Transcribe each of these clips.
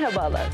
Merhabalar,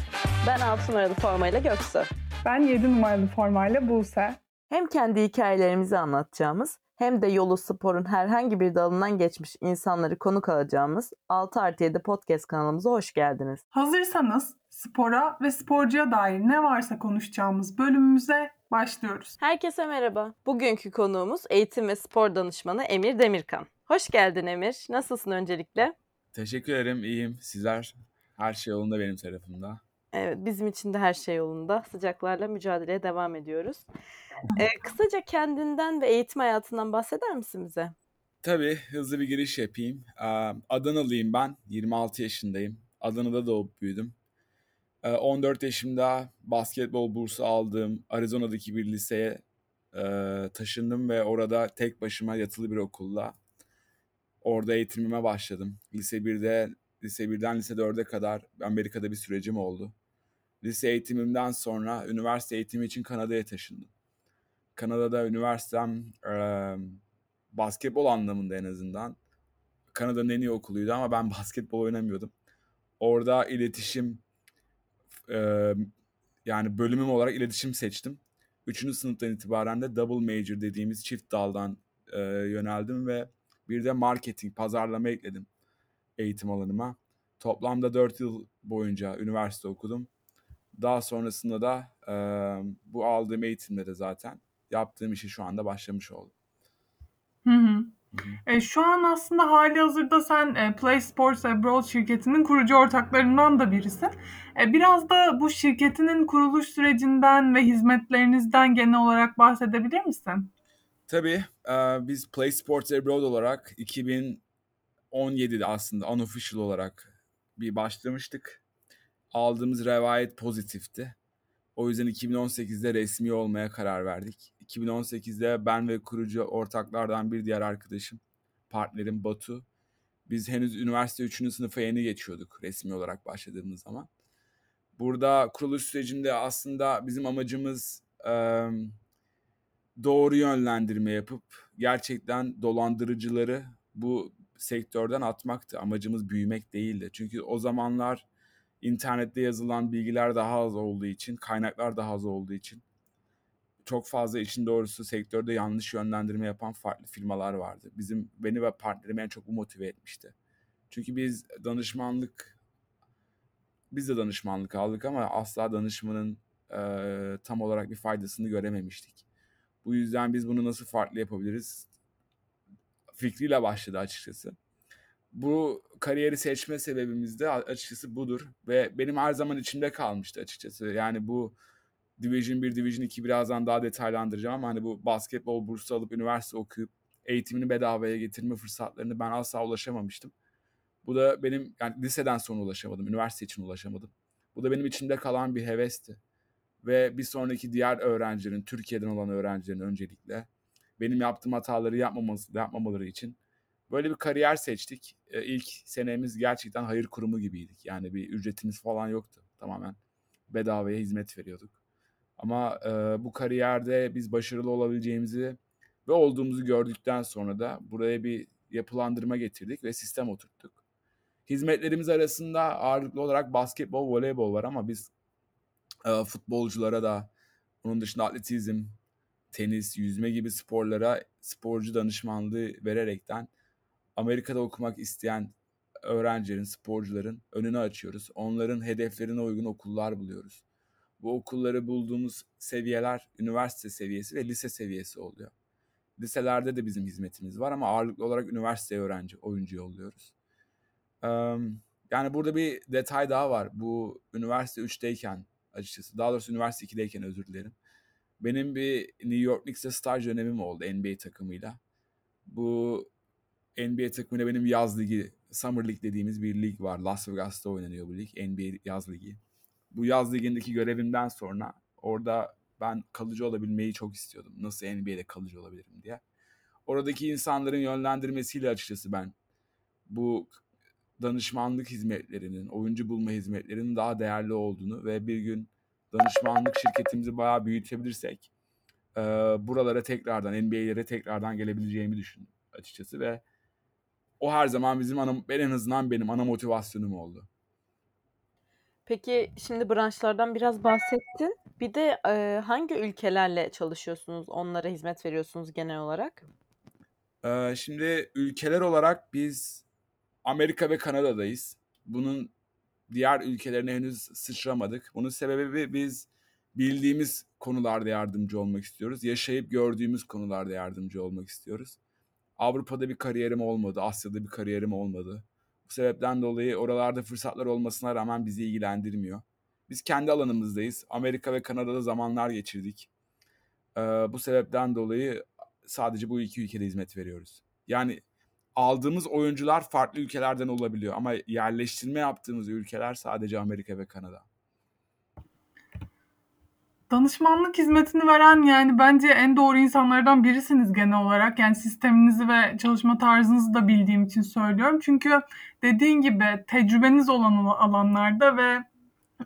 ben 6 numaralı formayla Göksu. Ben 7 numaralı formayla Buse. Hem kendi hikayelerimizi anlatacağımız hem de yolu sporun herhangi bir dalından geçmiş insanları konuk alacağımız 6 artı 7 podcast kanalımıza hoş geldiniz. Hazırsanız spora ve sporcuya dair ne varsa konuşacağımız bölümümüze başlıyoruz. Herkese merhaba. Bugünkü konuğumuz eğitim ve spor danışmanı Emir Demirkan. Hoş geldin Emir. Nasılsın öncelikle? Teşekkür ederim. iyiyim. Sizler her şey yolunda benim tarafımda. Evet, bizim için de her şey yolunda. Sıcaklarla mücadeleye devam ediyoruz. Ee, kısaca kendinden ve eğitim hayatından bahseder misin bize? Tabii hızlı bir giriş yapayım. Adanalıyım ben. 26 yaşındayım. Adana'da doğup büyüdüm. Ee, 14 yaşımda basketbol bursu aldığım Arizona'daki bir liseye taşındım ve orada tek başıma yatılı bir okulla orada eğitimime başladım. Lise 1'de lise 1'den lise 4'e kadar Amerika'da bir sürecim oldu. Lise eğitimimden sonra üniversite eğitimi için Kanada'ya taşındım. Kanada'da üniversitem e, basketbol anlamında en azından. Kanada'nın en iyi okuluydu ama ben basketbol oynamıyordum. Orada iletişim e, yani bölümüm olarak iletişim seçtim. Üçüncü sınıftan itibaren de double major dediğimiz çift daldan e, yöneldim ve bir de marketing, pazarlama ekledim eğitim alanıma. Toplamda 4 yıl boyunca üniversite okudum. Daha sonrasında da e, bu aldığım eğitimde de zaten yaptığım işi şu anda başlamış oldum. Hı hı. E, şu an aslında hali hazırda sen e, Play Sports Abroad şirketinin kurucu ortaklarından da birisin. E, biraz da bu şirketinin kuruluş sürecinden ve hizmetlerinizden genel olarak bahsedebilir misin? Tabii e, biz Play Sports Abroad olarak 2017'de aslında unofficial olarak bir başlamıştık. Aldığımız revayet pozitifti. O yüzden 2018'de resmi olmaya karar verdik. 2018'de ben ve kurucu ortaklardan bir diğer arkadaşım, partnerim Batu. Biz henüz üniversite 3. sınıfa yeni geçiyorduk resmi olarak başladığımız zaman. Burada kuruluş sürecinde aslında bizim amacımız doğru yönlendirme yapıp gerçekten dolandırıcıları bu sektörden atmaktı. Amacımız büyümek değildi. Çünkü o zamanlar internette yazılan bilgiler daha az olduğu için, kaynaklar daha az olduğu için çok fazla için doğrusu sektörde yanlış yönlendirme yapan farklı firmalar vardı. Bizim beni ve partnerimi en çok bu motive etmişti. Çünkü biz danışmanlık biz de danışmanlık aldık ama asla danışmanın e, tam olarak bir faydasını görememiştik. Bu yüzden biz bunu nasıl farklı yapabiliriz fikriyle başladı açıkçası. Bu kariyeri seçme sebebimiz de açıkçası budur ve benim her zaman içimde kalmıştı açıkçası. Yani bu Division 1, Division 2 birazdan daha detaylandıracağım ama hani bu basketbol bursu alıp üniversite okuyup eğitimini bedavaya getirme fırsatlarını ben asla ulaşamamıştım. Bu da benim yani liseden sonra ulaşamadım, üniversite için ulaşamadım. Bu da benim içimde kalan bir hevesti. Ve bir sonraki diğer öğrencilerin, Türkiye'den olan öğrencilerin öncelikle benim yaptığım hataları yapmaması, yapmamaları için böyle bir kariyer seçtik. Ee, ilk senemiz gerçekten hayır kurumu gibiydik. Yani bir ücretimiz falan yoktu. Tamamen bedavaya hizmet veriyorduk. Ama e, bu kariyerde biz başarılı olabileceğimizi ve olduğumuzu gördükten sonra da buraya bir yapılandırma getirdik ve sistem oturttuk. Hizmetlerimiz arasında ağırlıklı olarak basketbol, voleybol var ama biz e, futbolculara da onun dışında atletizm, tenis, yüzme gibi sporlara sporcu danışmanlığı vererekten Amerika'da okumak isteyen öğrencilerin, sporcuların önünü açıyoruz. Onların hedeflerine uygun okullar buluyoruz. Bu okulları bulduğumuz seviyeler üniversite seviyesi ve lise seviyesi oluyor. Liselerde de bizim hizmetimiz var ama ağırlıklı olarak üniversite öğrenci, oyuncu yolluyoruz. Yani burada bir detay daha var. Bu üniversite 3'teyken açıkçası, daha doğrusu üniversite 2'deyken özür dilerim. Benim bir New York Knicks'te staj dönemim oldu NBA takımıyla. Bu NBA takımıyla benim yaz ligi, Summer League dediğimiz bir lig var. Las Vegas'ta oynanıyor bu lig. NBA yaz ligi. Bu yaz ligindeki görevimden sonra orada ben kalıcı olabilmeyi çok istiyordum. Nasıl NBA'de kalıcı olabilirim diye. Oradaki insanların yönlendirmesiyle açıkçası ben bu danışmanlık hizmetlerinin, oyuncu bulma hizmetlerinin daha değerli olduğunu ve bir gün danışmanlık şirketimizi bayağı büyütebilirsek e, buralara tekrardan, NBA'lere tekrardan gelebileceğimi düşündüm açıkçası ve o her zaman bizim ana, ben en azından benim ana motivasyonum oldu. Peki şimdi branşlardan biraz bahsettin. Bir de e, hangi ülkelerle çalışıyorsunuz? Onlara hizmet veriyorsunuz genel olarak? Ee, şimdi ülkeler olarak biz Amerika ve Kanada'dayız. Bunun diğer ülkelerine henüz sıçramadık. Bunun sebebi biz bildiğimiz konularda yardımcı olmak istiyoruz. Yaşayıp gördüğümüz konularda yardımcı olmak istiyoruz. Avrupa'da bir kariyerim olmadı, Asya'da bir kariyerim olmadı. Bu sebepten dolayı oralarda fırsatlar olmasına rağmen bizi ilgilendirmiyor. Biz kendi alanımızdayız. Amerika ve Kanada'da zamanlar geçirdik. Ee, bu sebepten dolayı sadece bu iki ülkede hizmet veriyoruz. Yani aldığımız oyuncular farklı ülkelerden olabiliyor ama yerleştirme yaptığımız ülkeler sadece Amerika ve Kanada. Danışmanlık hizmetini veren yani bence en doğru insanlardan birisiniz genel olarak. Yani sisteminizi ve çalışma tarzınızı da bildiğim için söylüyorum. Çünkü dediğin gibi tecrübeniz olan alanlarda ve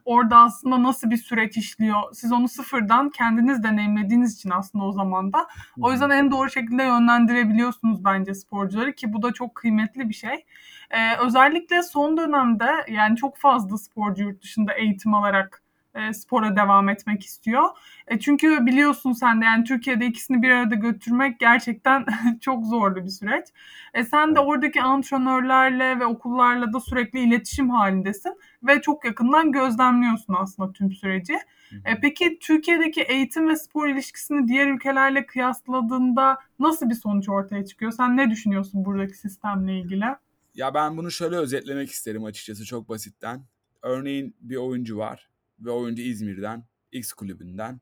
orada aslında nasıl bir süreç işliyor. Siz onu sıfırdan kendiniz deneyimlediğiniz için aslında o zaman da. O yüzden en doğru şekilde yönlendirebiliyorsunuz bence sporcuları ki bu da çok kıymetli bir şey. Ee, özellikle son dönemde yani çok fazla sporcu yurt dışında eğitim alarak e, spora devam etmek istiyor. E, çünkü biliyorsun sen de yani Türkiye'de ikisini bir arada götürmek gerçekten çok zorlu bir süreç. E, sen de oradaki antrenörlerle ve okullarla da sürekli iletişim halindesin ve çok yakından gözlemliyorsun aslında tüm süreci. E, peki Türkiye'deki eğitim ve spor ilişkisini diğer ülkelerle kıyasladığında nasıl bir sonuç ortaya çıkıyor? Sen ne düşünüyorsun buradaki sistemle ilgili? Ya ben bunu şöyle özetlemek isterim açıkçası çok basitten. Örneğin bir oyuncu var ve oyuncu İzmir'den, X kulübünden.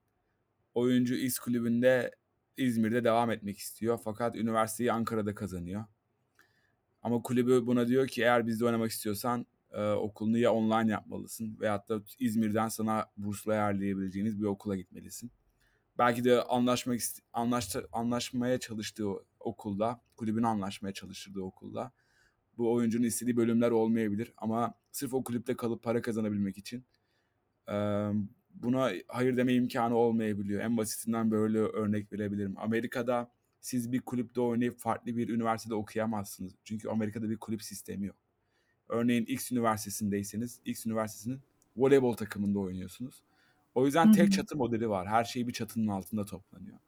Oyuncu X kulübünde İzmir'de devam etmek istiyor fakat üniversiteyi Ankara'da kazanıyor. Ama kulübü buna diyor ki eğer bizde oynamak istiyorsan e, okulunu ya online yapmalısın veyahut da İzmir'den sana bursla ayarlayabileceğiniz bir okula gitmelisin. Belki de anlaşmak anlaştı, anlaşmaya çalıştığı okulda, kulübün anlaşmaya çalıştığı okulda bu oyuncunun istediği bölümler olmayabilir ama sırf o kulüpte kalıp para kazanabilmek için buna hayır deme imkanı olmayabiliyor. En basitinden böyle örnek verebilirim. Amerika'da siz bir kulüpte oynayıp farklı bir üniversitede okuyamazsınız. Çünkü Amerika'da bir kulüp sistemi yok. Örneğin X üniversitesindeyseniz X üniversitesinin voleybol takımında oynuyorsunuz. O yüzden Hı-hı. tek çatı modeli var. Her şey bir çatının altında toplanıyor.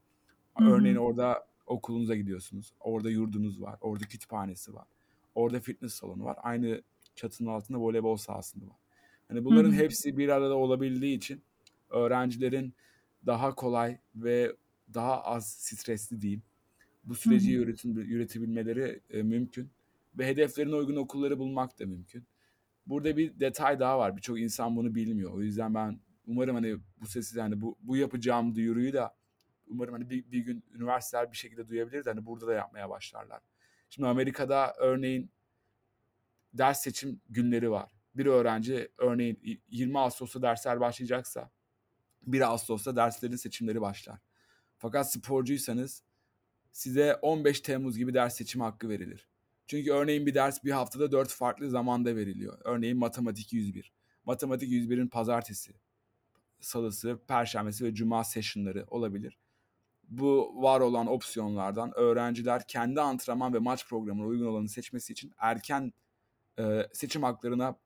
Hı-hı. Örneğin orada okulunuza gidiyorsunuz. Orada yurdunuz var. Orada kütüphanesi var. Orada fitness salonu var. Aynı çatının altında voleybol sahasında var. Hani bunların Hı-hı. hepsi bir arada olabildiği için öğrencilerin daha kolay ve daha az stresli diyeyim bu süreci yönetim, yönetebilmeleri e, mümkün ve hedeflerine uygun okulları bulmak da mümkün. Burada bir detay daha var. Birçok insan bunu bilmiyor. O yüzden ben umarım hani bu sesi hani bu, bu yapacağım duyuruyu da umarım hani bir, bir gün üniversiteler bir şekilde duyabilir de hani burada da yapmaya başlarlar. Şimdi Amerika'da örneğin ders seçim günleri var bir öğrenci örneğin 20 Ağustos'ta dersler başlayacaksa 1 Ağustos'ta derslerin seçimleri başlar. Fakat sporcuysanız size 15 Temmuz gibi ders seçimi hakkı verilir. Çünkü örneğin bir ders bir haftada 4 farklı zamanda veriliyor. Örneğin matematik 101. Matematik 101'in pazartesi, salısı, perşembesi ve cuma sessionları olabilir. Bu var olan opsiyonlardan öğrenciler kendi antrenman ve maç programına uygun olanı seçmesi için erken e, seçim haklarına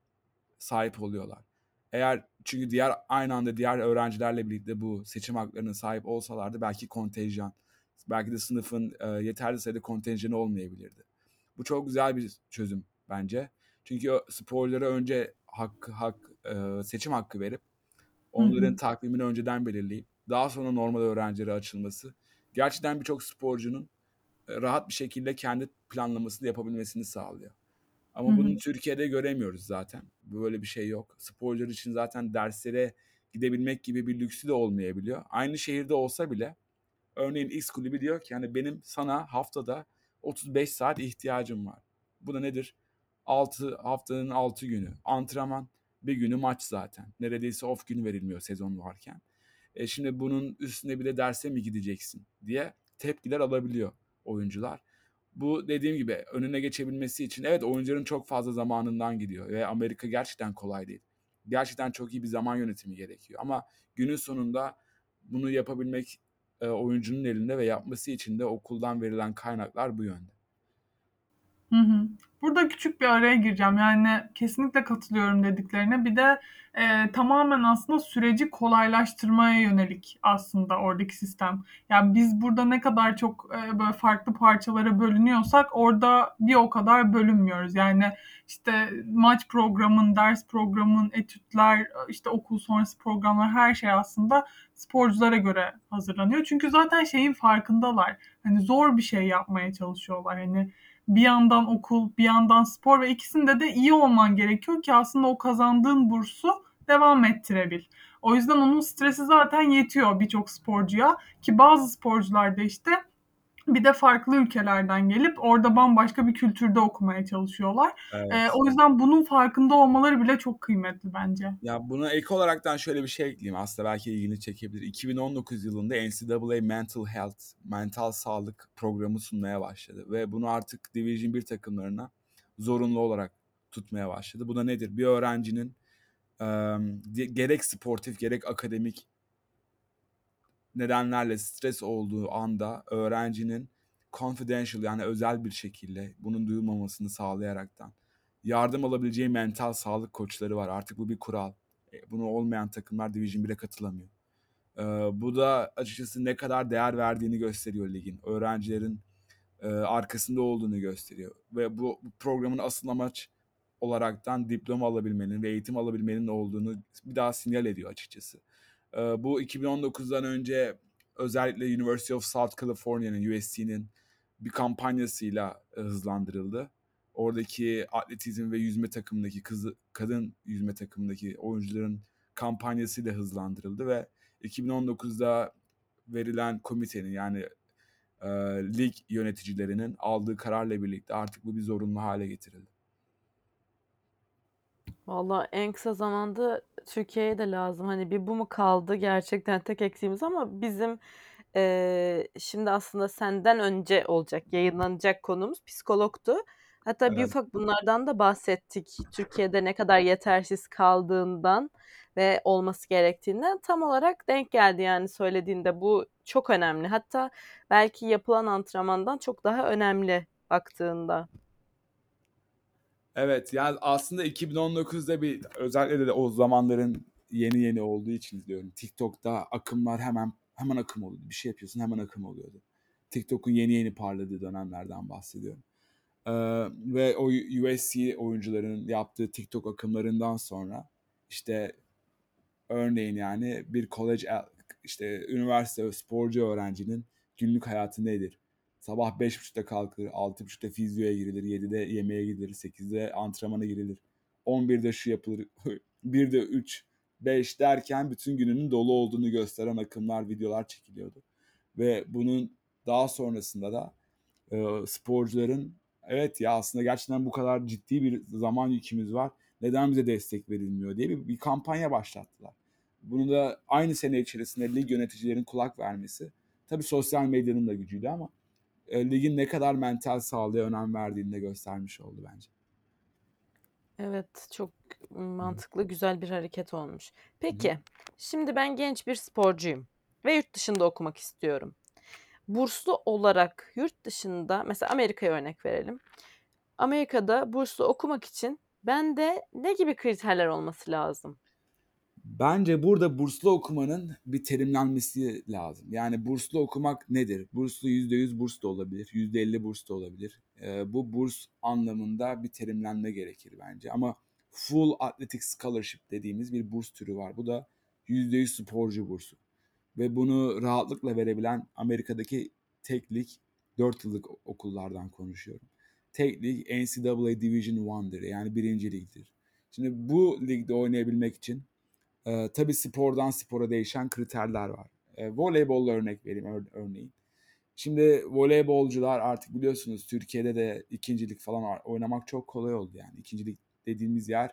sahip oluyorlar. Eğer çünkü diğer aynı anda diğer öğrencilerle birlikte bu seçim haklarına sahip olsalardı belki kontenjan, belki de sınıfın e, yeterli sayıda kontenjanı olmayabilirdi. Bu çok güzel bir çözüm bence. Çünkü sporculara önce hak, hak e, seçim hakkı verip onların Hı-hı. takvimini önceden belirleyip daha sonra normal öğrencilere açılması gerçekten birçok sporcunun e, rahat bir şekilde kendi planlamasını yapabilmesini sağlıyor. Ama Hı-hı. bunu Türkiye'de göremiyoruz zaten. Böyle bir şey yok. Sporcular için zaten derslere gidebilmek gibi bir lüksü de olmayabiliyor. Aynı şehirde olsa bile örneğin X kulübü diyor ki yani benim sana haftada 35 saat ihtiyacım var. Bu da nedir? 6 haftanın 6 günü antrenman, bir günü maç zaten. Neredeyse off gün verilmiyor sezon varken. E şimdi bunun üstüne bir de derse mi gideceksin diye tepkiler alabiliyor oyuncular bu dediğim gibi önüne geçebilmesi için evet oyuncuların çok fazla zamanından gidiyor ve Amerika gerçekten kolay değil. Gerçekten çok iyi bir zaman yönetimi gerekiyor ama günün sonunda bunu yapabilmek e, oyuncunun elinde ve yapması için de okuldan verilen kaynaklar bu yönde. Hı hı. Burada küçük bir araya gireceğim. Yani kesinlikle katılıyorum dediklerine. Bir de e, tamamen aslında süreci kolaylaştırmaya yönelik aslında oradaki sistem. Yani biz burada ne kadar çok e, böyle farklı parçalara bölünüyorsak orada bir o kadar bölünmüyoruz. Yani işte maç programın, ders programın, etütler, işte okul sonrası programlar her şey aslında sporculara göre hazırlanıyor. Çünkü zaten şeyin farkındalar. Hani zor bir şey yapmaya çalışıyorlar. Hani bir yandan okul, bir yandan spor ve ikisinde de iyi olman gerekiyor ki aslında o kazandığın bursu devam ettirebil. O yüzden onun stresi zaten yetiyor birçok sporcuya ki bazı sporcular da işte bir de farklı ülkelerden gelip orada bambaşka bir kültürde okumaya çalışıyorlar. Evet. Ee, o yüzden bunun farkında olmaları bile çok kıymetli bence. Ya buna ek olaraktan şöyle bir şey ekleyeyim. Aslında belki ilgini çekebilir. 2019 yılında NCAA Mental Health, mental sağlık programı sunmaya başladı. Ve bunu artık Division 1 takımlarına zorunlu olarak tutmaya başladı. Bu da nedir? Bir öğrencinin e, gerek sportif gerek akademik nedenlerle stres olduğu anda öğrencinin confidential yani özel bir şekilde bunun duyulmamasını sağlayaraktan yardım alabileceği mental sağlık koçları var. Artık bu bir kural. E, bunu olmayan takımlar Division 1'e katılamıyor. Ee, bu da açıkçası ne kadar değer verdiğini gösteriyor ligin. Öğrencilerin e, arkasında olduğunu gösteriyor. Ve bu, bu programın asıl amaç olaraktan diploma alabilmenin ve eğitim alabilmenin olduğunu bir daha sinyal ediyor açıkçası. Ee, bu 2019'dan önce özellikle University of South California'nın, USC'nin bir kampanyasıyla e, hızlandırıldı. Oradaki atletizm ve yüzme takımındaki kız, kadın yüzme takımındaki oyuncuların kampanyasıyla hızlandırıldı ve 2019'da verilen komitenin yani e, lig yöneticilerinin aldığı kararla birlikte artık bu bir zorunlu hale getirildi. Valla en kısa zamanda Türkiye'ye de lazım. Hani bir bu mu kaldı gerçekten tek eksiğimiz ama bizim eee, şimdi aslında senden önce olacak, yayınlanacak konumuz psikologtu. Hatta bir Evet. ufak bunlardan da bahsettik. Türkiye'de ne kadar yetersiz kaldığından ve olması gerektiğinden tam olarak denk geldi yani söylediğinde. Bu çok önemli. Hatta belki yapılan antrenmandan çok daha önemli baktığında. Evet yani aslında 2019'da bir özellikle de o zamanların yeni yeni olduğu için izliyorum. TikTok'ta akımlar hemen hemen akım oluyordu. Bir şey yapıyorsun hemen akım oluyordu. TikTok'un yeni yeni parladığı dönemlerden bahsediyorum. Ee, ve o USC oyuncuların yaptığı TikTok akımlarından sonra işte örneğin yani bir college işte üniversite sporcu öğrencinin günlük hayatı nedir? Sabah 5.30'da kalkılır, 6.30'da fizyoya girilir, 7'de yemeğe gidilir, 8'de antrenmana girilir. 11'de şu yapılır, 1'de 3, 5 derken bütün gününün dolu olduğunu gösteren akımlar, videolar çekiliyordu. Ve bunun daha sonrasında da e, sporcuların evet ya aslında gerçekten bu kadar ciddi bir zaman yükümüz var. Neden bize destek verilmiyor diye bir, bir kampanya başlattılar. Bunu da aynı sene içerisinde lig yöneticilerin kulak vermesi. Tabii sosyal medyanın da gücüydü ama e, ligin ne kadar mental sağlığa önem verdiğini de göstermiş oldu bence. Evet, çok mantıklı, güzel bir hareket olmuş. Peki, şimdi ben genç bir sporcuyum ve yurt dışında okumak istiyorum. Burslu olarak yurt dışında, mesela Amerika'ya örnek verelim. Amerika'da burslu okumak için bende ne gibi kriterler olması lazım? Bence burada burslu okumanın bir terimlenmesi lazım. Yani burslu okumak nedir? Burslu %100 burs da olabilir, %50 burs da olabilir. Ee, bu burs anlamında bir terimlenme gerekir bence. Ama full athletic scholarship dediğimiz bir burs türü var. Bu da %100 sporcu bursu. Ve bunu rahatlıkla verebilen Amerika'daki tek lig 4 yıllık okullardan konuşuyorum. Tek lig NCAA Division 1'dir yani birinci ligdir. Şimdi bu ligde oynayabilmek için ee, tabii spordan spora değişen kriterler var. Ee, voleybolla örnek vereyim ör- örneğin. Şimdi voleybolcular artık biliyorsunuz Türkiye'de de ikincilik falan oynamak çok kolay oldu yani. İkincilik dediğimiz yer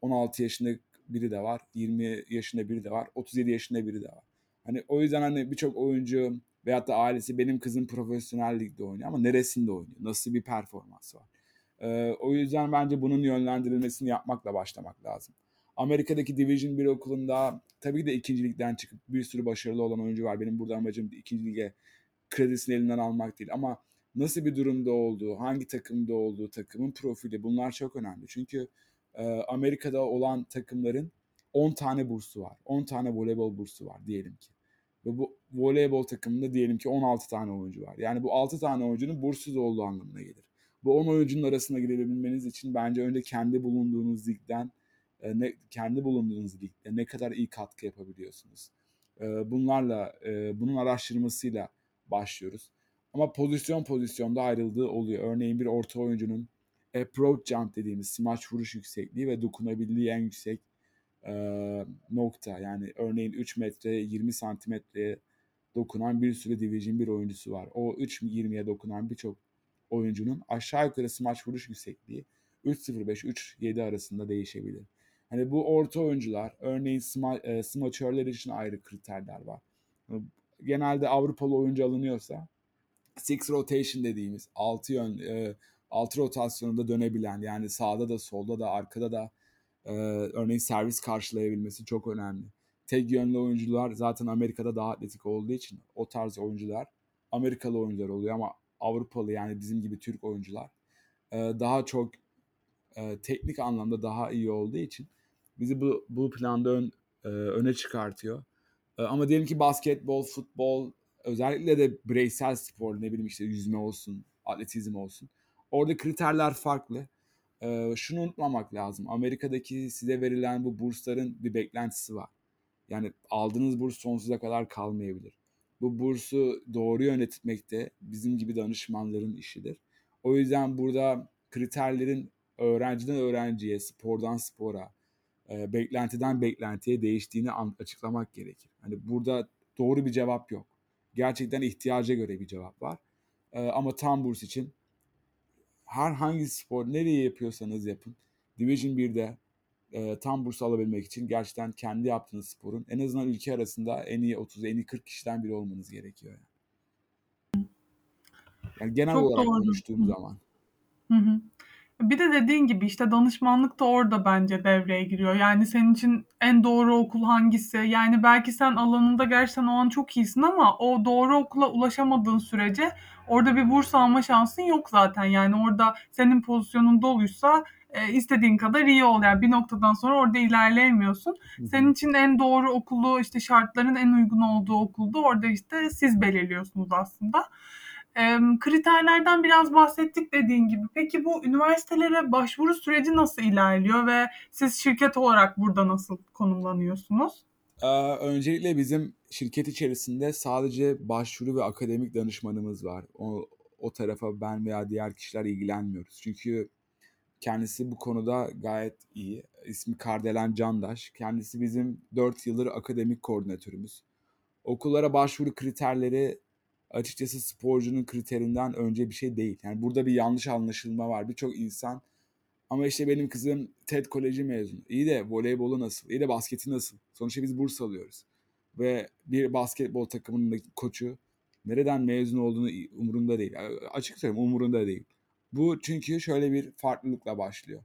16 yaşında biri de var, 20 yaşında biri de var, 37 yaşında biri de var. Hani o yüzden hani birçok oyuncu veyahut da ailesi benim kızım profesyonel ligde oynuyor ama neresinde oynuyor? Nasıl bir performans var? Ee, o yüzden bence bunun yönlendirilmesini yapmakla başlamak lazım. Amerika'daki Division 1 okulunda tabii ki de ikincilikten çıkıp bir sürü başarılı olan oyuncu var. Benim burada amacım ikinci lige kredisini elinden almak değil. Ama nasıl bir durumda olduğu, hangi takımda olduğu, takımın profili bunlar çok önemli. Çünkü e, Amerika'da olan takımların 10 tane bursu var. 10 tane voleybol bursu var diyelim ki. Ve bu voleybol takımında diyelim ki 16 tane oyuncu var. Yani bu 6 tane oyuncunun burssuz olduğu anlamına gelir. Bu 10 oyuncunun arasına girebilmeniz için bence önce kendi bulunduğunuz ligden e, ne, kendi bulunduğunuz ligde ne kadar iyi katkı yapabiliyorsunuz. E, bunlarla, e, bunun araştırmasıyla başlıyoruz. Ama pozisyon pozisyonda ayrıldığı oluyor. Örneğin bir orta oyuncunun approach jump dediğimiz smaç vuruş yüksekliği ve dokunabildiği en yüksek e, nokta. Yani örneğin 3 metre 20 santimetreye dokunan bir sürü Division 1 oyuncusu var. O 3.20'ye dokunan birçok oyuncunun aşağı yukarı smaç vuruş yüksekliği 3.05-3.7 arasında değişebilir. Hani bu orta oyuncular, örneğin sma, e, smaçörler için ayrı kriterler var. Genelde Avrupalı oyuncu alınıyorsa six rotation dediğimiz altı yön e, altı rotasyonunda dönebilen yani sağda da solda da arkada da e, örneğin servis karşılayabilmesi çok önemli. Tek yönlü oyuncular zaten Amerika'da daha atletik olduğu için o tarz oyuncular Amerikalı oyuncular oluyor ama Avrupalı yani bizim gibi Türk oyuncular e, daha çok e, teknik anlamda daha iyi olduğu için bizi bu, bu planda ön, e, öne çıkartıyor. E, ama diyelim ki basketbol, futbol, özellikle de bireysel spor ne bileyim işte yüzme olsun, atletizm olsun. Orada kriterler farklı. E, şunu unutmamak lazım. Amerika'daki size verilen bu bursların bir beklentisi var. Yani aldığınız burs sonsuza kadar kalmayabilir. Bu bursu doğru yönetmek de bizim gibi danışmanların işidir. O yüzden burada kriterlerin öğrenciden öğrenciye, spordan spora, e, beklentiden beklentiye değiştiğini açıklamak gerekir. Hani burada doğru bir cevap yok. Gerçekten ihtiyaca göre bir cevap var. E, ama tam burs için herhangi spor nereye yapıyorsanız yapın. Division 1'de e, tam burs alabilmek için gerçekten kendi yaptığınız sporun en azından ülke arasında en iyi 30, en iyi 40 kişiden biri olmanız gerekiyor. Yani, yani genel Çok olarak doğru. konuştuğum Hı. zaman. Hı hı. Bir de dediğin gibi işte danışmanlık da orada bence devreye giriyor. Yani senin için en doğru okul hangisi? Yani belki sen alanında gerçekten o an çok iyisin ama o doğru okula ulaşamadığın sürece orada bir burs alma şansın yok zaten. Yani orada senin pozisyonun doluysa e, istediğin kadar iyi ol. Yani bir noktadan sonra orada ilerleyemiyorsun. Senin için en doğru okulu işte şartların en uygun olduğu okulda orada işte siz belirliyorsunuz aslında. Kriterlerden biraz bahsettik dediğin gibi. Peki bu üniversitelere başvuru süreci nasıl ilerliyor ve siz şirket olarak burada nasıl konumlanıyorsunuz? Öncelikle bizim şirket içerisinde sadece başvuru ve akademik danışmanımız var. O, o tarafa ben veya diğer kişiler ilgilenmiyoruz. Çünkü kendisi bu konuda gayet iyi. İsmi Kardelen Candaş. Kendisi bizim 4 yıldır akademik koordinatörümüz. Okullara başvuru kriterleri açıkçası sporcunun kriterinden önce bir şey değil. Yani burada bir yanlış anlaşılma var. Birçok insan ama işte benim kızım TED Koleji mezunu. İyi de voleybolu nasıl? İyi de basketi nasıl? Sonuçta biz burs alıyoruz. Ve bir basketbol takımının koçu nereden mezun olduğunu umurunda değil. Açık söyleyeyim umurunda değil. Bu çünkü şöyle bir farklılıkla başlıyor.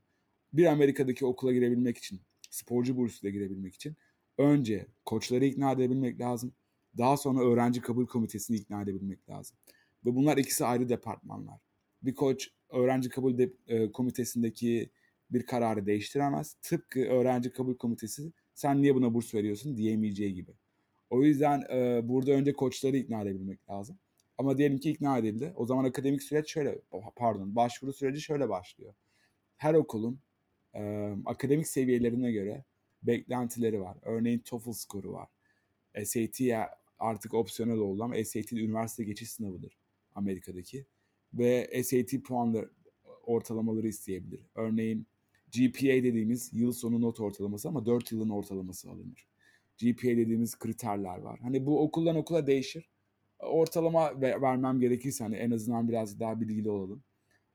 Bir Amerika'daki okula girebilmek için, sporcu bursuyla girebilmek için önce koçları ikna edebilmek lazım. Daha sonra öğrenci kabul komitesini ikna edebilmek lazım. Ve bunlar ikisi ayrı departmanlar. Bir koç öğrenci kabul de, e, komitesindeki bir kararı değiştiremez. Tıpkı öğrenci kabul komitesi sen niye buna burs veriyorsun diyemeyeceği gibi. O yüzden e, burada önce koçları ikna edebilmek lazım. Ama diyelim ki ikna edildi. O zaman akademik süreç şöyle, pardon başvuru süreci şöyle başlıyor. Her okulun e, akademik seviyelerine göre beklentileri var. Örneğin TOEFL skoru var. SAT artık opsiyonel oldu ama SAT üniversite geçiş sınavıdır Amerika'daki. Ve SAT puanları ortalamaları isteyebilir. Örneğin GPA dediğimiz yıl sonu not ortalaması ama 4 yılın ortalaması alınır. GPA dediğimiz kriterler var. Hani bu okuldan okula değişir. Ortalama vermem gerekirse hani en azından biraz daha bilgili olalım.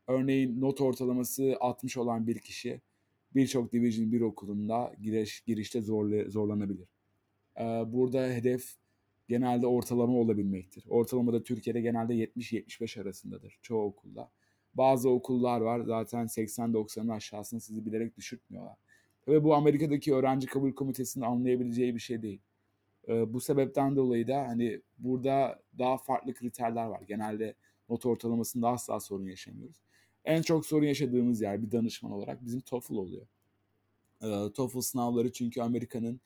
Örneğin not ortalaması 60 olan bir kişi birçok Division 1 okulunda giriş, girişte zorla, zorlanabilir. Burada hedef genelde ortalama olabilmektir. Ortalama da Türkiye'de genelde 70-75 arasındadır çoğu okulda. Bazı okullar var zaten 80-90'ın aşağısını sizi bilerek düşürtmüyorlar. Ve bu Amerika'daki öğrenci kabul komitesinin anlayabileceği bir şey değil. Ee, bu sebepten dolayı da hani burada daha farklı kriterler var. Genelde not ortalamasında asla sorun yaşamıyoruz. En çok sorun yaşadığımız yer bir danışman olarak bizim TOEFL oluyor. E, TOEFL sınavları çünkü Amerika'nın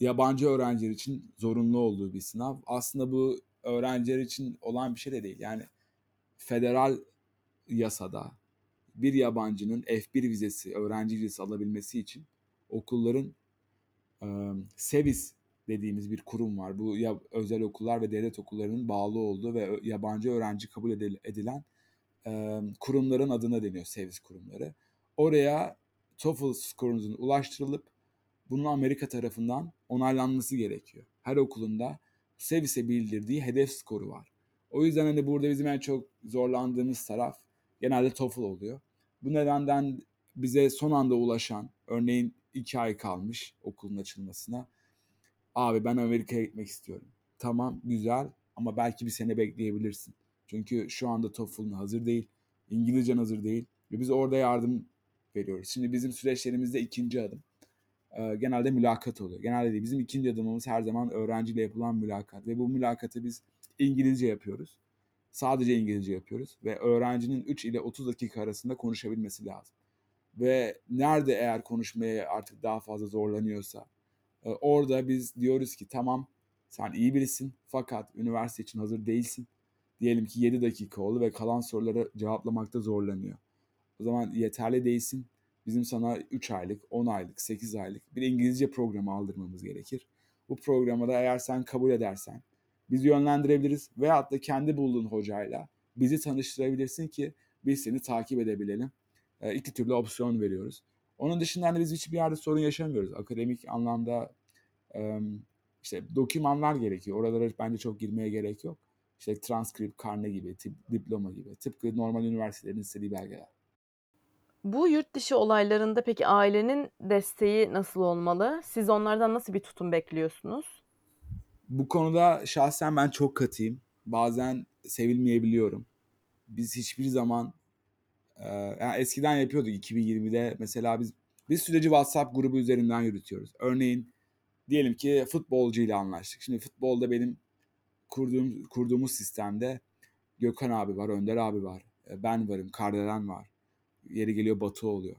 yabancı öğrenciler için zorunlu olduğu bir sınav. Aslında bu öğrenciler için olan bir şey de değil. Yani federal yasada bir yabancının F1 vizesi, öğrenci vizesi alabilmesi için okulların e, SEVIS dediğimiz bir kurum var. Bu ya özel okullar ve devlet okullarının bağlı olduğu ve yabancı öğrenci kabul edilen e, kurumların adına deniyor SEVIS kurumları. Oraya TOEFL skorunuzun ulaştırılıp bunun Amerika tarafından onaylanması gerekiyor. Her okulunda SEVIS'e bildirdiği hedef skoru var. O yüzden hani burada bizim en çok zorlandığımız taraf genelde TOEFL oluyor. Bu nedenden bize son anda ulaşan, örneğin iki ay kalmış okulun açılmasına. Abi ben Amerika'ya gitmek istiyorum. Tamam güzel ama belki bir sene bekleyebilirsin. Çünkü şu anda TOEFL'ın hazır değil, İngilizcen hazır değil ve biz orada yardım veriyoruz. Şimdi bizim süreçlerimizde ikinci adım e, genelde mülakat oluyor. Genelde değil. Bizim ikinci adımımız her zaman öğrenciyle yapılan mülakat ve bu mülakatı biz İngilizce yapıyoruz. Sadece İngilizce yapıyoruz ve öğrencinin 3 ile 30 dakika arasında konuşabilmesi lazım. Ve nerede eğer konuşmaya artık daha fazla zorlanıyorsa e, orada biz diyoruz ki tamam sen iyi birisin fakat üniversite için hazır değilsin. Diyelim ki 7 dakika oldu ve kalan soruları cevaplamakta zorlanıyor. O zaman yeterli değilsin. Bizim sana 3 aylık, 10 aylık, 8 aylık bir İngilizce programı aldırmamız gerekir. Bu programa da eğer sen kabul edersen bizi yönlendirebiliriz veyahut da kendi bulduğun hocayla bizi tanıştırabilirsin ki biz seni takip edebilelim. E, iki türlü opsiyon veriyoruz. Onun dışında hani biz hiçbir yerde sorun yaşamıyoruz. Akademik anlamda işte dokümanlar gerekiyor. Oralara bence çok girmeye gerek yok. İşte transkript, karne gibi, tip, diploma gibi. Tıpkı normal üniversitelerin istediği belgeler. Bu yurt dışı olaylarında peki ailenin desteği nasıl olmalı? Siz onlardan nasıl bir tutum bekliyorsunuz? Bu konuda şahsen ben çok katıyım. Bazen sevilmeyebiliyorum. Biz hiçbir zaman e, yani eskiden yapıyorduk 2020'de mesela biz biz süreci WhatsApp grubu üzerinden yürütüyoruz. Örneğin diyelim ki futbolcu ile anlaştık. Şimdi futbolda benim kurduğum kurduğumuz sistemde Gökhan abi var, Önder abi var, e, ben varım, Kardelen var. Yeri geliyor Batu oluyor.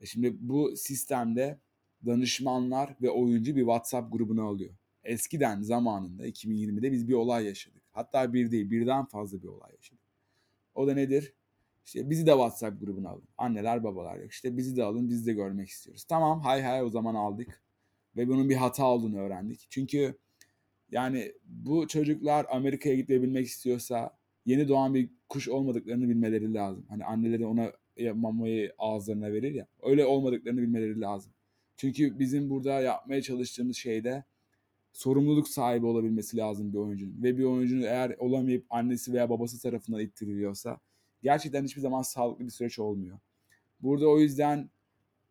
E şimdi bu sistemde danışmanlar ve oyuncu bir WhatsApp grubuna alıyor. Eskiden zamanında 2020'de biz bir olay yaşadık. Hatta bir değil birden fazla bir olay yaşadık. O da nedir? İşte bizi de WhatsApp grubuna alın. Anneler babalar yok. İşte bizi de alın biz de görmek istiyoruz. Tamam hay hay o zaman aldık. Ve bunun bir hata olduğunu öğrendik. Çünkü yani bu çocuklar Amerika'ya gidebilmek istiyorsa yeni doğan bir kuş olmadıklarını bilmeleri lazım. Hani anneleri ona mamayı ağızlarına verir ya. Öyle olmadıklarını bilmeleri lazım. Çünkü bizim burada yapmaya çalıştığımız şeyde sorumluluk sahibi olabilmesi lazım bir oyuncunun. Ve bir oyuncunun eğer olamayıp annesi veya babası tarafından ittiriliyorsa gerçekten hiçbir zaman sağlıklı bir süreç olmuyor. Burada o yüzden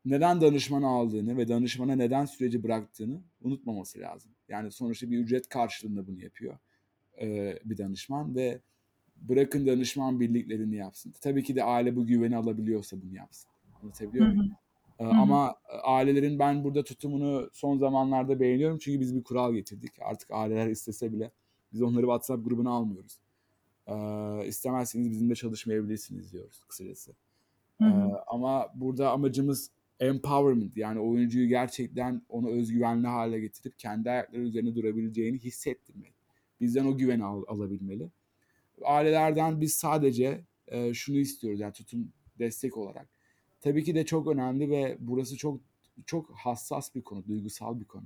neden danışmanı aldığını ve danışmana neden süreci bıraktığını unutmaması lazım. Yani sonuçta bir ücret karşılığında bunu yapıyor bir danışman ve bırakın danışman birliklerini yapsın. Tabii ki de aile bu güveni alabiliyorsa bunu yapsın. Anlatabiliyor muyum? Hı hı. Ama ailelerin ben burada tutumunu son zamanlarda beğeniyorum çünkü biz bir kural getirdik. Artık aileler istese bile biz onları WhatsApp grubuna almıyoruz. Ee, istemezseniz bizimle çalışmayabilirsiniz diyoruz kısacası. Ee, ama burada amacımız empowerment yani oyuncuyu gerçekten onu özgüvenli hale getirip kendi ayakları üzerine durabileceğini hissettirmek. Bizden o güveni al, alabilmeli. Ailelerden biz sadece e, şunu istiyoruz yani tutum destek olarak. Tabii ki de çok önemli ve burası çok çok hassas bir konu, duygusal bir konu.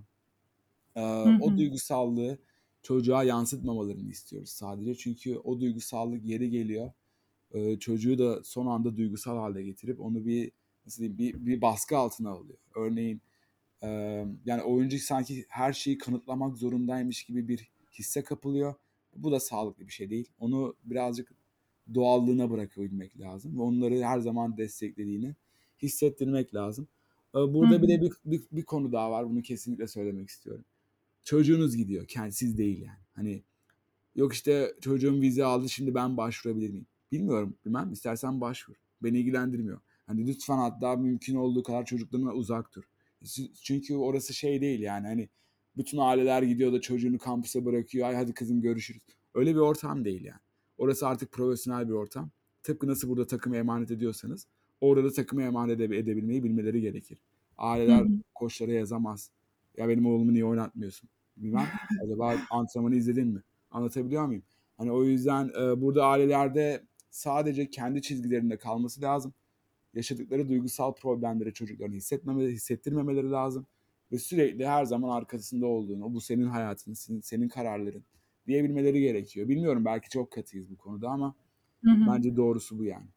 Hı hı. O duygusallığı çocuğa yansıtmamalarını istiyoruz sadece. Çünkü o duygusallık yeri geliyor. Ee, çocuğu da son anda duygusal hale getirip onu bir nasıl diyeyim, bir, bir baskı altına alıyor. Örneğin e, yani oyuncu sanki her şeyi kanıtlamak zorundaymış gibi bir hisse kapılıyor. Bu da sağlıklı bir şey değil. Onu birazcık doğallığına bırakabilmek lazım ve onları her zaman desteklediğini hissettirmek lazım. Burada Hı-hı. bir de bir, bir, bir konu daha var. Bunu kesinlikle söylemek istiyorum. Çocuğunuz gidiyor. Kendisiz değil yani. Hani yok işte çocuğum vize aldı şimdi ben başvurabilir miyim? Bilmiyorum. Bilmem. İstersen başvur. Beni ilgilendirmiyor. Hani lütfen hatta mümkün olduğu kadar çocuklarına uzak dur. Çünkü orası şey değil yani hani bütün aileler gidiyor da çocuğunu kampüse bırakıyor. Ay hadi kızım görüşürüz. Öyle bir ortam değil yani. Orası artık profesyonel bir ortam. Tıpkı nasıl burada takımı emanet ediyorsanız orada da takımı emanet ede- edebilmeyi bilmeleri gerekir. Aileler Hı hı. koçlara yazamaz. Ya benim oğlumu niye oynatmıyorsun? Bilmem. Acaba antrenmanı izledin mi? Anlatabiliyor muyum? Hani o yüzden e, burada ailelerde sadece kendi çizgilerinde kalması lazım. Yaşadıkları duygusal problemleri çocuklarına hissetmemeleri, hissettirmemeleri lazım. Ve sürekli her zaman arkasında olduğunu, bu senin hayatın, senin, senin kararların diyebilmeleri gerekiyor. Bilmiyorum belki çok katıyız bu konuda ama Hı hı. bence doğrusu bu yani.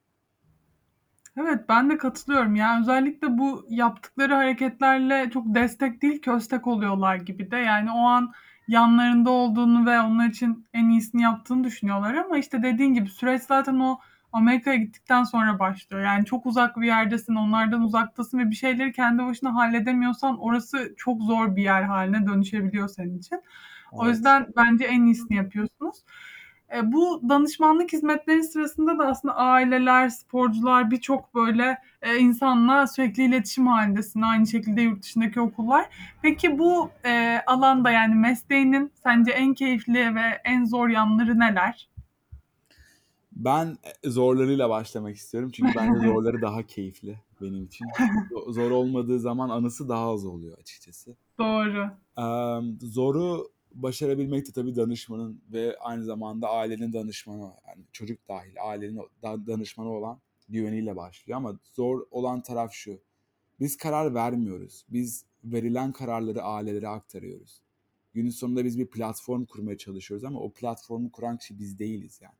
Evet ben de katılıyorum. Yani özellikle bu yaptıkları hareketlerle çok destek değil köstek oluyorlar gibi de. Yani o an yanlarında olduğunu ve onlar için en iyisini yaptığını düşünüyorlar ama işte dediğin gibi süreç zaten o Amerika'ya gittikten sonra başlıyor. Yani çok uzak bir yerdesin, onlardan uzaktasın ve bir şeyleri kendi başına halledemiyorsan orası çok zor bir yer haline dönüşebiliyor senin için. O Evet. yüzden bence en iyisini yapıyorsunuz. E, bu danışmanlık hizmetleri sırasında da aslında aileler, sporcular, birçok böyle e, insanla sürekli iletişim halindesin. Aynı şekilde yurt dışındaki okullar. Peki bu e, alanda yani mesleğinin sence en keyifli ve en zor yanları neler? Ben e, zorlarıyla başlamak istiyorum. Çünkü bence zorları daha keyifli benim için. Zo- Zor olmadığı zaman anısı daha az oluyor açıkçası. Doğru. Zoru başarabilmek de tabii danışmanın ve aynı zamanda ailenin danışmanı, yani çocuk dahil ailenin danışmanı olan güveniyle başlıyor. Ama zor olan taraf şu. Biz karar vermiyoruz. Biz verilen kararları ailelere aktarıyoruz. Günün sonunda biz bir platform kurmaya çalışıyoruz ama o platformu kuran kişi biz değiliz yani.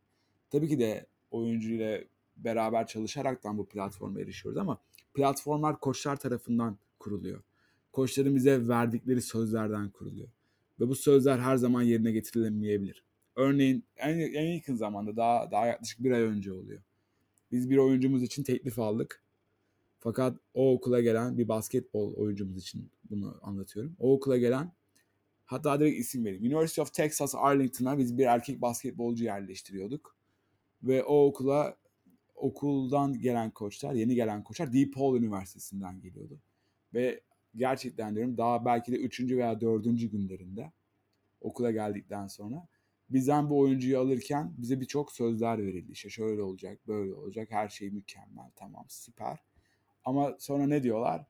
Tabii ki de oyuncuyla beraber çalışaraktan bu platforma erişiyoruz ama platformlar koçlar tarafından kuruluyor. Koçların bize verdikleri sözlerden kuruluyor. Ve bu sözler her zaman yerine getirilemeyebilir. Örneğin en, en yakın zamanda daha, daha yaklaşık bir ay önce oluyor. Biz bir oyuncumuz için teklif aldık. Fakat o okula gelen bir basketbol oyuncumuz için bunu anlatıyorum. O okula gelen hatta direkt isim vereyim. University of Texas Arlington'a biz bir erkek basketbolcu yerleştiriyorduk. Ve o okula okuldan gelen koçlar, yeni gelen koçlar DePaul Üniversitesi'nden geliyordu. Ve gerçekten diyorum daha belki de 3. veya 4. günlerinde okula geldikten sonra bizden bu oyuncuyu alırken bize birçok sözler verildi. İşte şöyle olacak, böyle olacak, her şey mükemmel, tamam, süper. Ama sonra ne diyorlar?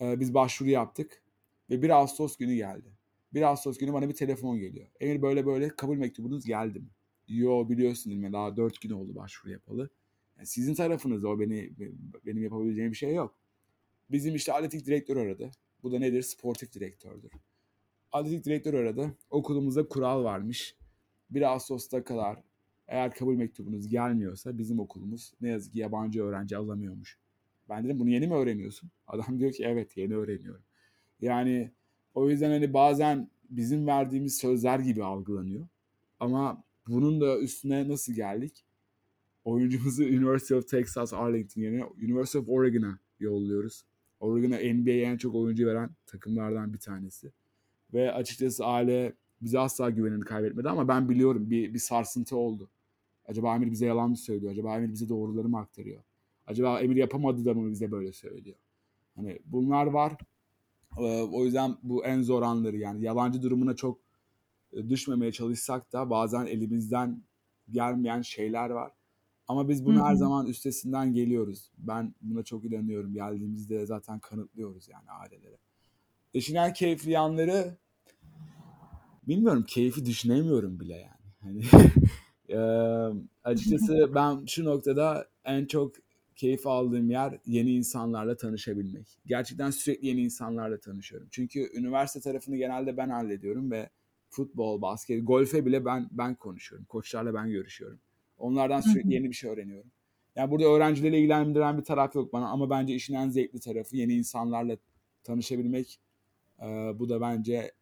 Ee, biz başvuru yaptık ve 1 Ağustos günü geldi. 1 Ağustos günü bana bir telefon geliyor. Emir böyle böyle kabul mektubunuz geldi mi? Yo biliyorsun ilme daha 4 gün oldu başvuru yapalı. Yani sizin tarafınızda o beni benim yapabileceğim bir şey yok. Bizim işte atletik direktör aradı. Bu da nedir? Sportif direktördür. Atletik direktör aradı. Okulumuzda kural varmış. 1 Ağustos'ta kadar eğer kabul mektubunuz gelmiyorsa bizim okulumuz ne yazık ki yabancı öğrenci alamıyormuş. Ben dedim bunu yeni mi öğreniyorsun? Adam diyor ki evet yeni öğreniyorum. Yani o yüzden hani bazen bizim verdiğimiz sözler gibi algılanıyor. Ama bunun da üstüne nasıl geldik? Oyuncumuzu University of Texas Arlington yerine University of Oregon'a yolluyoruz. Oregon'a NBA'ye en çok oyuncu veren takımlardan bir tanesi. Ve açıkçası aile bize asla güvenini kaybetmedi ama ben biliyorum bir, bir sarsıntı oldu. Acaba Emir bize yalan mı söylüyor? Acaba Emir bize doğruları mı aktarıyor? Acaba Emir yapamadı da mı bize böyle söylüyor? Hani bunlar var. Ee, o yüzden bu en zor anları yani yabancı durumuna çok düşmemeye çalışsak da bazen elimizden gelmeyen şeyler var. Ama biz bunu Hı her zaman üstesinden geliyoruz. Ben buna çok inanıyorum. Geldiğimizde zaten kanıtlıyoruz yani ailelere. İşin en keyifli yanları bilmiyorum keyfi düşünemiyorum bile yani. Hani eee, açıkçası ben şu noktada en çok keyif aldığım yer yeni insanlarla tanışabilmek. Gerçekten sürekli yeni insanlarla tanışıyorum. Çünkü üniversite tarafını genelde ben hallediyorum ve futbol, basket, golfe bile ben ben konuşuyorum. Koçlarla ben görüşüyorum. Onlardan sürekli yeni bir şey öğreniyorum. Yani burada öğrencilerle ilgilendiren bir taraf yok bana ama bence işin en zevkli tarafı yeni insanlarla tanışabilmek. Eee, bu da bence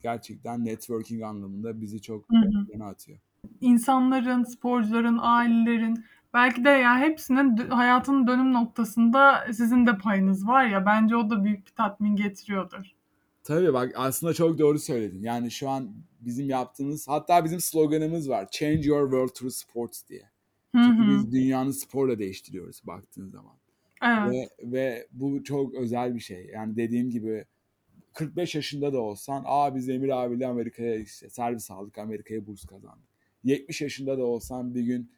gerçekten networking anlamında bizi çok Hı hı. ön plana atıyor. İnsanların, sporcuların, ailelerin belki de ya hepsinin dö- hayatının dönüm noktasında sizin de payınız var ya bence o da büyük bir tatmin getiriyordur. Tabii bak aslında çok doğru söyledin. Yani şu an bizim yaptığımız hatta bizim sloganımız var. Change your world through sports diye. Çünkü biz dünyanın sporla değiştiriyoruz baktığın zaman. Evet. Ve, ve bu çok özel bir şey. Yani dediğim gibi 45 yaşında da olsan aa biz Emir abiyle Amerika'ya işte servis aldık Amerika'ya burs kazandık. 70 yaşında da olsan bir gün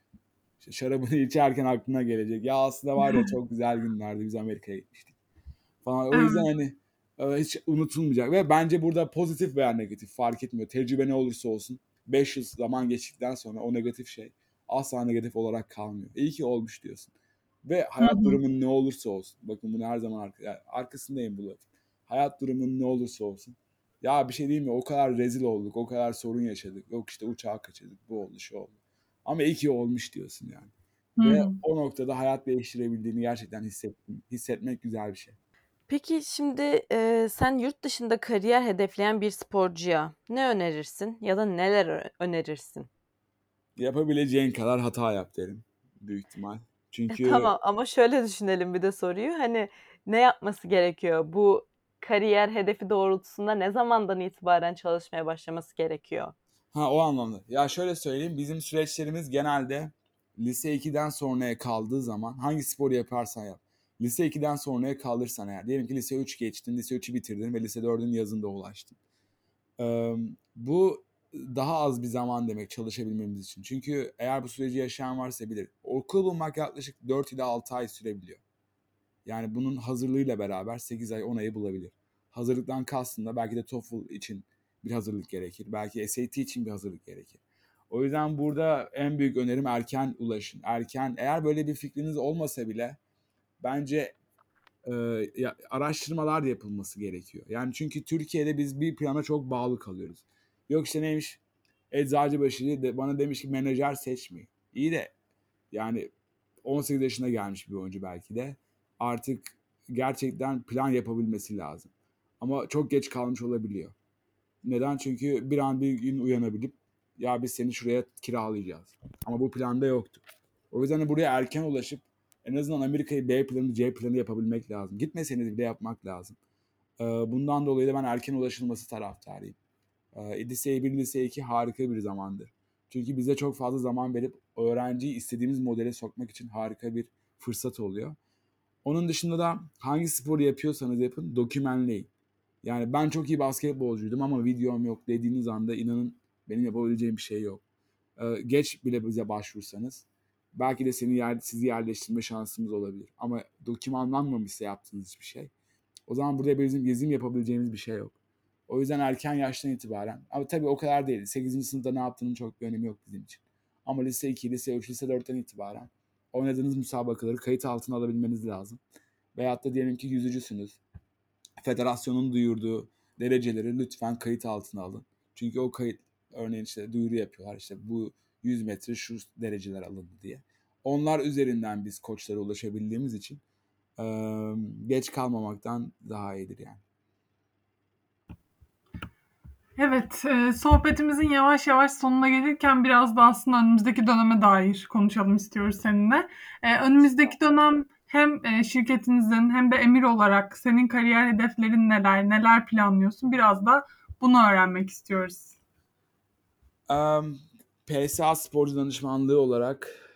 işte şarabını içerken aklına gelecek. Ya aslında var ya çok güzel günlerdi biz Amerika'ya gitmiştik falan. O yüzden hani hiç unutulmayacak ve bence burada pozitif veya negatif fark etmiyor. Tecrübe ne olursa olsun 5 yıl zaman geçtikten sonra o negatif şey asla negatif olarak kalmıyor. İyi ki olmuş diyorsun. Ve hayat durumun ne olursa olsun. Bakın bunu her zaman arka, yani arkasındayım bu lafın. Hayat durumun ne olursa olsun. Ya bir şey değil mi? O kadar rezil olduk. O kadar sorun yaşadık. Yok işte uçağı kaçırdık. Bu oldu şu oldu. Ama iyi ki olmuş diyorsun yani. Hı Ve o noktada hayat değiştirebildiğini gerçekten hissettim. Hissetmek güzel bir şey. Peki şimdi e, sen yurt dışında kariyer hedefleyen bir sporcuya ne önerirsin ya da neler ö- önerirsin? Yapabileceğin kadar hata yap derim. Büyük ihtimal. E, Çünkü tamam ama şöyle düşünelim bir de soruyu. Hani ne yapması gerekiyor? Bu kariyer hedefi doğrultusunda ne zamandan itibaren çalışmaya başlaması gerekiyor? Ha o anlamda. Ya şöyle söyleyeyim. Bizim süreçlerimiz genelde lise 2'den sonraya kaldığı zaman hangi sporu yaparsan yap. Lise 2'den sonraya kalırsan eğer. Diyelim ki lise 3 geçtin, lise 3'ü bitirdin ve lise 4'ün yazında ulaştın. Bu daha az bir zaman demek çalışabilmemiz için. Çünkü eğer bu süreci yaşayan varsa bilir. Okul bulmak yaklaşık 4 ila 6 ay sürebiliyor. Yani bunun hazırlığıyla beraber 8 ay 10 ayı bulabilir. Hazırlıktan kastım da belki de TOEFL için bir hazırlık gerekir. Belki SAT için bir hazırlık gerekir. O yüzden burada en büyük önerim erken ulaşın. Erken eğer böyle bir fikriniz olmasa bile bence e, ya, araştırmalar yapılması gerekiyor. Yani çünkü Türkiye'de biz bir plana çok bağlı kalıyoruz. Yok işte neymiş Eczacıbaşı de bana demiş ki menajer seçmeyin. İyi de yani 18 yaşına gelmiş bir oyuncu belki de artık gerçekten plan yapabilmesi lazım. Ama çok geç kalmış olabiliyor. Neden? Çünkü bir an bir gün uyanabilip ya biz seni şuraya kiralayacağız. Ama bu planda yoktu. O yüzden de buraya erken ulaşıp en azından Amerika'yı B planı, C planı yapabilmek lazım. Gitmeseniz bile yapmak lazım. Ee, Bundan dolayı da ben erken ulaşılması taraftarıyım. Ee, Lise 1, lise 2 harika bir zamandır. Çünkü bize çok fazla zaman verip öğrenciyi istediğimiz modele sokmak için harika bir fırsat oluyor. Onun dışında da hangi sporu yapıyorsanız yapın dokümenleyin. Yani ben çok iyi basketbolcuydum ama videom yok dediğiniz anda inanın benim yapabileceğim bir şey yok. Ee, geç bile bize başvursanız belki de seni yer, sizi yerleştirme şansımız olabilir. Ama dokümanlanmamışsa yaptığınız hiçbir şey. O zaman burada bizim bizim yapabileceğimiz bir şey yok. O yüzden erken yaştan itibaren. Ama tabii o kadar değil. 8. sınıfta ne yaptığının çok bir önemi yok bizim için. Ama lise 2, lise 3, lise 4'ten itibaren oynadığınız müsabakaları kayıt altına alabilmeniz lazım. Veyahut da diyelim ki yüzücüsünüz. Federasyonun duyurduğu dereceleri lütfen kayıt altına alın. Çünkü o kayıt örneğin işte duyuru yapıyorlar işte bu 100 metre şu dereceler alındı diye. Onlar üzerinden biz koçlara ulaşabildiğimiz için eee, geç kalmamaktan daha iyidir yani. Evet, e, sohbetimizin yavaş yavaş sonuna gelirken biraz da aslında önümüzdeki döneme dair konuşalım istiyoruz seninle. E, önümüzdeki dönem hem e, şirketinizin hem de emir olarak senin kariyer hedeflerin neler, neler planlıyorsun? Biraz da bunu öğrenmek istiyoruz. Um, PSA sporcu danışmanlığı olarak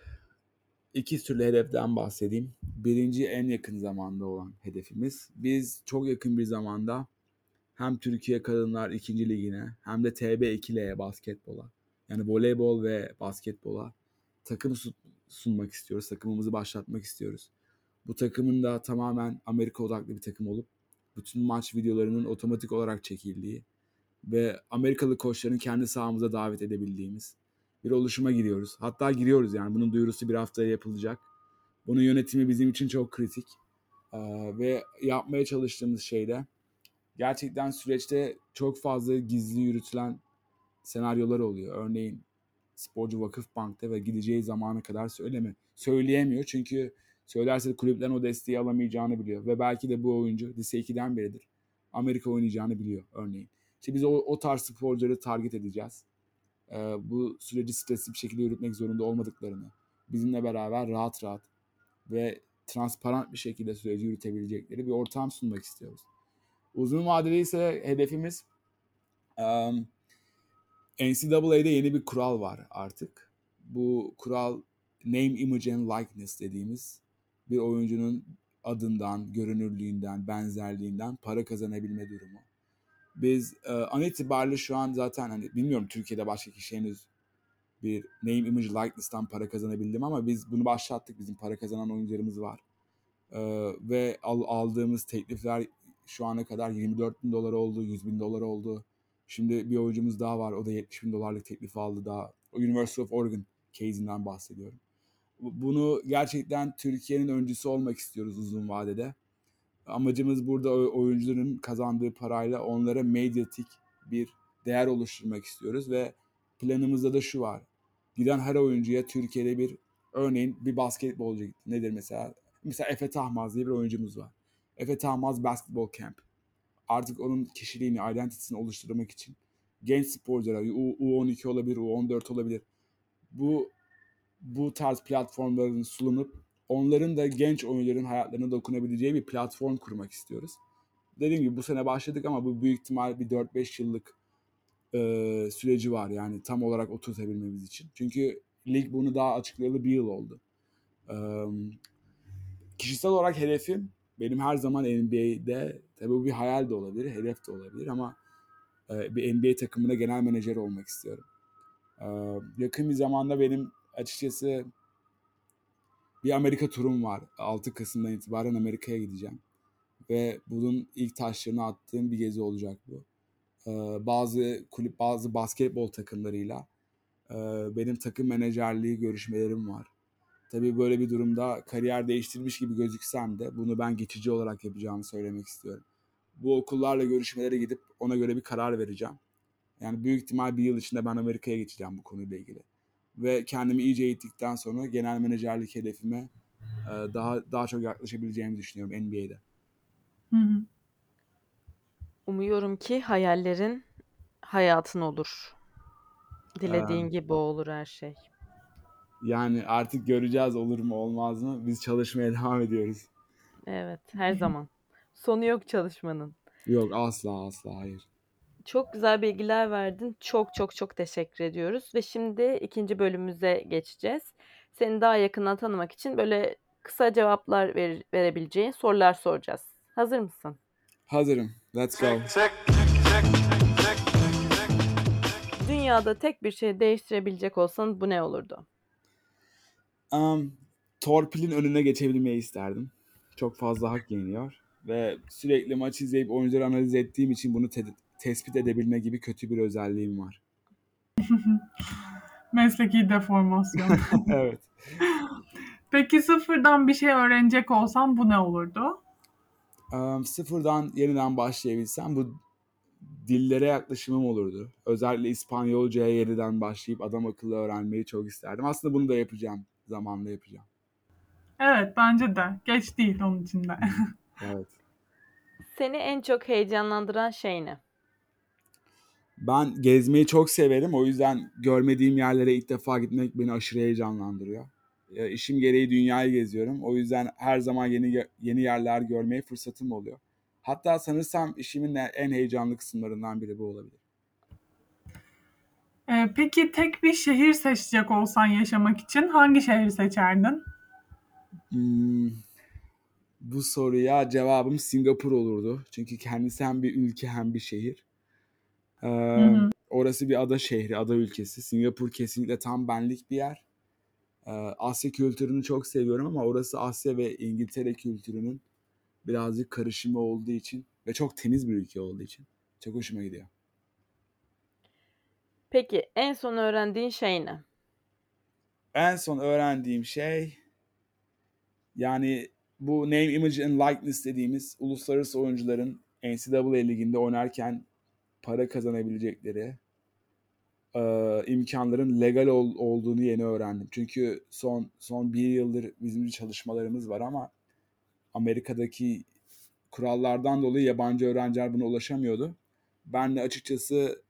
iki türlü hedeften bahsedeyim. Birinci en yakın zamanda olan hedefimiz. Biz çok yakın bir zamanda hem Türkiye Kadınlar 2. Ligi'ne hem de TB2L'ye basketbola yani voleybol ve basketbola takım sun- sunmak istiyoruz. Takımımızı başlatmak istiyoruz. Bu takımın da tamamen Amerika odaklı bir takım olup bütün maç videolarının otomatik olarak çekildiği ve Amerikalı koçların kendi sahamıza davet edebildiğimiz bir oluşuma giriyoruz. Hatta giriyoruz yani bunun duyurusu bir haftaya yapılacak. Bunun yönetimi bizim için çok kritik. Ve yapmaya çalıştığımız şey de gerçekten süreçte çok fazla gizli yürütülen senaryolar oluyor. Örneğin sporcu Vakıfbank'ta ve gideceği zamana kadar söyleme. Söyleyemiyor çünkü söylerse de kulüpten o desteği alamayacağını biliyor. Ve belki de bu oyuncu lise 2'den beridir. Amerika oynayacağını biliyor örneğin. İşte biz o, o tarz sporcuları target edeceğiz. Ee, bu süreci stresli bir şekilde yürütmek zorunda olmadıklarını, bizimle beraber rahat rahat ve transparan bir şekilde süreci yürütebilecekleri bir ortam sunmak istiyoruz. Uzun vadeli ise hedefimiz um, NCAA'de yeni bir kural var artık. Bu kural name, image and likeness dediğimiz bir oyuncunun adından, görünürlüğünden, benzerliğinden para kazanabilme durumu. Biz e, an itibariyle şu an zaten hani bilmiyorum Türkiye'de başka kişi henüz bir name image likeness'tan para kazanabildim ama biz bunu başlattık. Bizim para kazanan oyuncularımız var. Ee, ve al, aldığımız teklifler şu ana kadar 24 bin dolar oldu, 100 bin dolar oldu. Şimdi bir oyuncumuz daha var. O da 70 bin dolarlık teklif aldı daha. University of Oregon case'inden bahsediyorum. Bu- Bunu gerçekten Türkiye'nin öncüsü olmak istiyoruz uzun vadede. Amacımız burada oyuncuların kazandığı parayla onlara medyatik bir değer oluşturmak istiyoruz ve planımızda da şu var. Giden her oyuncuya Türkiye'de bir örneğin bir basketbolcu. Nedir mesela? Mesela Efe Tahmaz diye bir oyuncumuz var. Efe Tahmaz Basketball Camp. Artık onun kişiliğini, identitesini oluşturmak için genç sporculara U- U12 olabilir, U14 olabilir. Bu bu tarz platformların sunulup onların da genç oyuncuların hayatlarına dokunabileceği bir platform kurmak istiyoruz. Dediğim gibi bu sene başladık ama bu büyük ihtimal bir 4-5 yıllık e, süreci var yani tam olarak oturtabilmemiz için. Çünkü lig bunu daha açıklayalı bir yıl oldu. E, kişisel olarak hedefim benim her zaman NBA'de tabii bu bir hayal de olabilir, hedef de olabilir ama e, bir NBA takımına genel menajer olmak istiyorum. E, yakın bir zamanda benim açıkçası bir Amerika turum var. 6 Kasım'dan itibaren Amerika'ya gideceğim. Ve bunun ilk taşlarını attığım bir gezi olacak bu. Ee, bazı kulüp, bazı basketbol takımlarıyla e, benim takım menajerliği görüşmelerim var. Tabii böyle bir durumda kariyer değiştirmiş gibi gözüksem de bunu ben geçici olarak yapacağımı söylemek istiyorum. Bu okullarla görüşmelere gidip ona göre bir karar vereceğim. Yani büyük ihtimal bir yıl içinde ben Amerika'ya geçeceğim bu konuyla ilgili. Ve kendimi iyice eğittikten sonra genel menajerlik hedefime e, daha daha çok yaklaşabileceğimi düşünüyorum NBA'de. Hı hı. Umuyorum ki hayallerin hayatın olur. Dilediğin Ee, gibi olur her şey. Yani artık göreceğiz olur mu olmaz mı. Biz çalışmaya devam ediyoruz. Evet, her zaman. Sonu yok çalışmanın. Yok asla asla hayır. Çok güzel bilgiler verdin. Çok çok çok teşekkür ediyoruz. Ve şimdi ikinci bölümümüze geçeceğiz. Seni daha yakından tanımak için böyle kısa cevaplar ver- verebileceğin sorular soracağız. Hazır mısın? Hazırım. Let's go. Dünyada tek bir şey değiştirebilecek olsan bu ne olurdu? Um, torpilin önüne geçebilmeyi isterdim. Çok fazla hak yeniyor. Ve sürekli maç izleyip oyuncuları analiz ettiğim için bunu te- tespit edebilme gibi kötü bir özelliğim var. Mesleki deformasyon. evet. Peki sıfırdan bir şey öğrenecek olsam bu ne olurdu? Um, sıfırdan yeniden başlayabilsem bu dillere yaklaşımım olurdu. Özellikle İspanyolcaya yeniden başlayıp adam akıllı öğrenmeyi çok isterdim. Aslında bunu da yapacağım. Zamanla yapacağım. Evet bence de. Geç değil onun için de. Evet. Seni en çok heyecanlandıran şey ne? Ben gezmeyi çok severim. O yüzden görmediğim yerlere ilk defa gitmek beni aşırı heyecanlandırıyor. E, işim gereği dünyayı geziyorum. O yüzden her zaman yeni yeni yerler görmeye fırsatım oluyor. Hatta sanırsam işimin en heyecanlı kısımlarından biri bu olabilir. Ee, peki tek bir şehir seçecek olsan yaşamak için hangi şehri seçerdin? Hmm, bu soruya cevabım Singapur olurdu. Çünkü kendisi hem bir ülke hem bir şehir. Ee, hı. orası bir ada şehri, ada ülkesi. Singapur kesinlikle tam benlik bir yer. Ee, Asya kültürünü çok seviyorum ama orası Asya ve İngiltere kültürünün birazcık karışımı olduğu için ve çok temiz bir ülke olduğu için çok hoşuma gidiyor. Peki en son öğrendiğin şey ne? En son öğrendiğim şey yani bu name, image and likeness dediğimiz uluslararası oyuncuların NCAA liginde oynarken para kazanabilecekleri e, imkanların legal ol- olduğunu yeni öğrendim. Çünkü son son bir yıldır bizim çalışmalarımız var ama Amerika'daki kurallardan dolayı yabancı öğrenciler buna ulaşamıyordu. Ben de açıkçası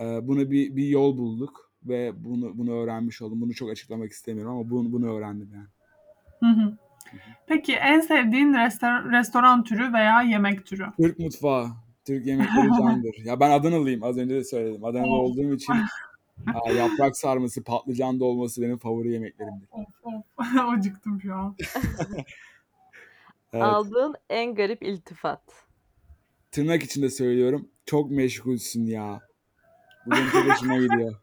e, buna bir, bir yol bulduk ve bunu bunu öğrenmiş oldum. Bunu çok açıklamak istemiyorum ama bunu bunu öğrendim yani. Hı hı. Peki en sevdiğin restor- restoran türü veya yemek türü? Türk mutfağı, Türk yemekleri candır. Ya ben Adanalıyım. Az önce de söyledim. Adanalı Of. olduğum için aa, yaprak sarması, patlıcan dolması benim favori yemeklerimdir. Of of. Acıktım şu an. Evet. Aldığın en garip iltifat. Tırnak içinde söylüyorum. Çok meşgulsün ya. Bu benim çok hoşuma gidiyor.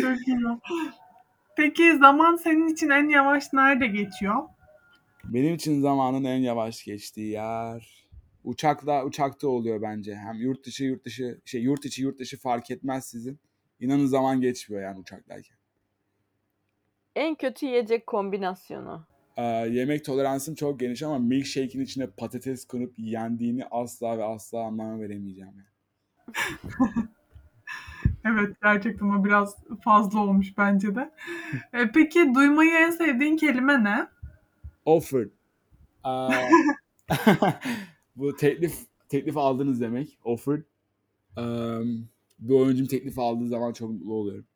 Çok güzel. Peki zaman senin için en yavaş nerede geçiyor? Benim için zamanın en yavaş geçtiği yer uçakla uçakta oluyor bence. Hem yurt dışı yurt dışı şey yurt içi yurt dışı fark etmez sizin. İnanın zaman geçmiyor yani uçaktayken. En kötü yiyecek kombinasyonu. Ee, yemek toleransım çok geniş ama milkshake'in içine patates konup yendiğini asla ve asla anlam veremeyeceğim. Yani. Evet gerçekten o biraz fazla olmuş bence de. E, peki duymayı en sevdiğin kelime ne? Offered. Ee, bu teklif teklif aldınız demek. Offered. Ee, bir oyuncum teklif aldığı zaman çok mutlu oluyorum.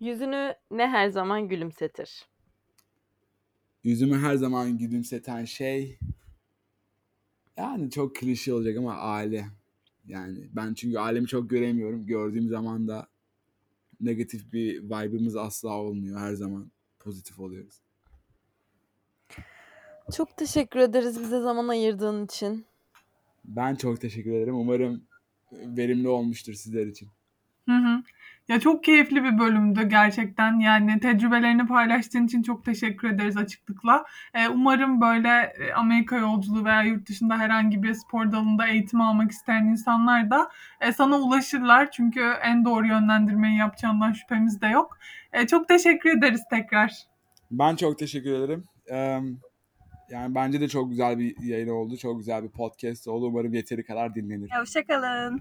Yüzünü ne her zaman gülümsetir? Yüzümü her zaman gülümseten şey yani çok klişe olacak ama aile. Yani ben çünkü ailemi çok göremiyorum. Gördüğüm zaman da negatif bir vibe'ımız asla olmuyor. Her zaman pozitif oluyoruz. Çok teşekkür ederiz bize zaman ayırdığın için. Ben çok teşekkür ederim. Umarım verimli olmuştur sizler için. Hı hı. Ya çok keyifli bir bölümdü gerçekten. Yani tecrübelerini paylaştığın için çok teşekkür ederiz açıklıkla. Ee, umarım böyle e, Amerika yolculuğu veya yurt dışında herhangi bir spor dalında eğitim almak isteyen insanlar da e, sana ulaşırlar. Çünkü en doğru yönlendirmeyi yapacağından şüphemiz de yok. E, çok teşekkür ederiz tekrar. Ben çok teşekkür ederim. Ee, yani bence de çok güzel bir yayın oldu. Çok güzel bir podcast oldu. Umarım yeteri kadar dinlenir. Hoşçakalın.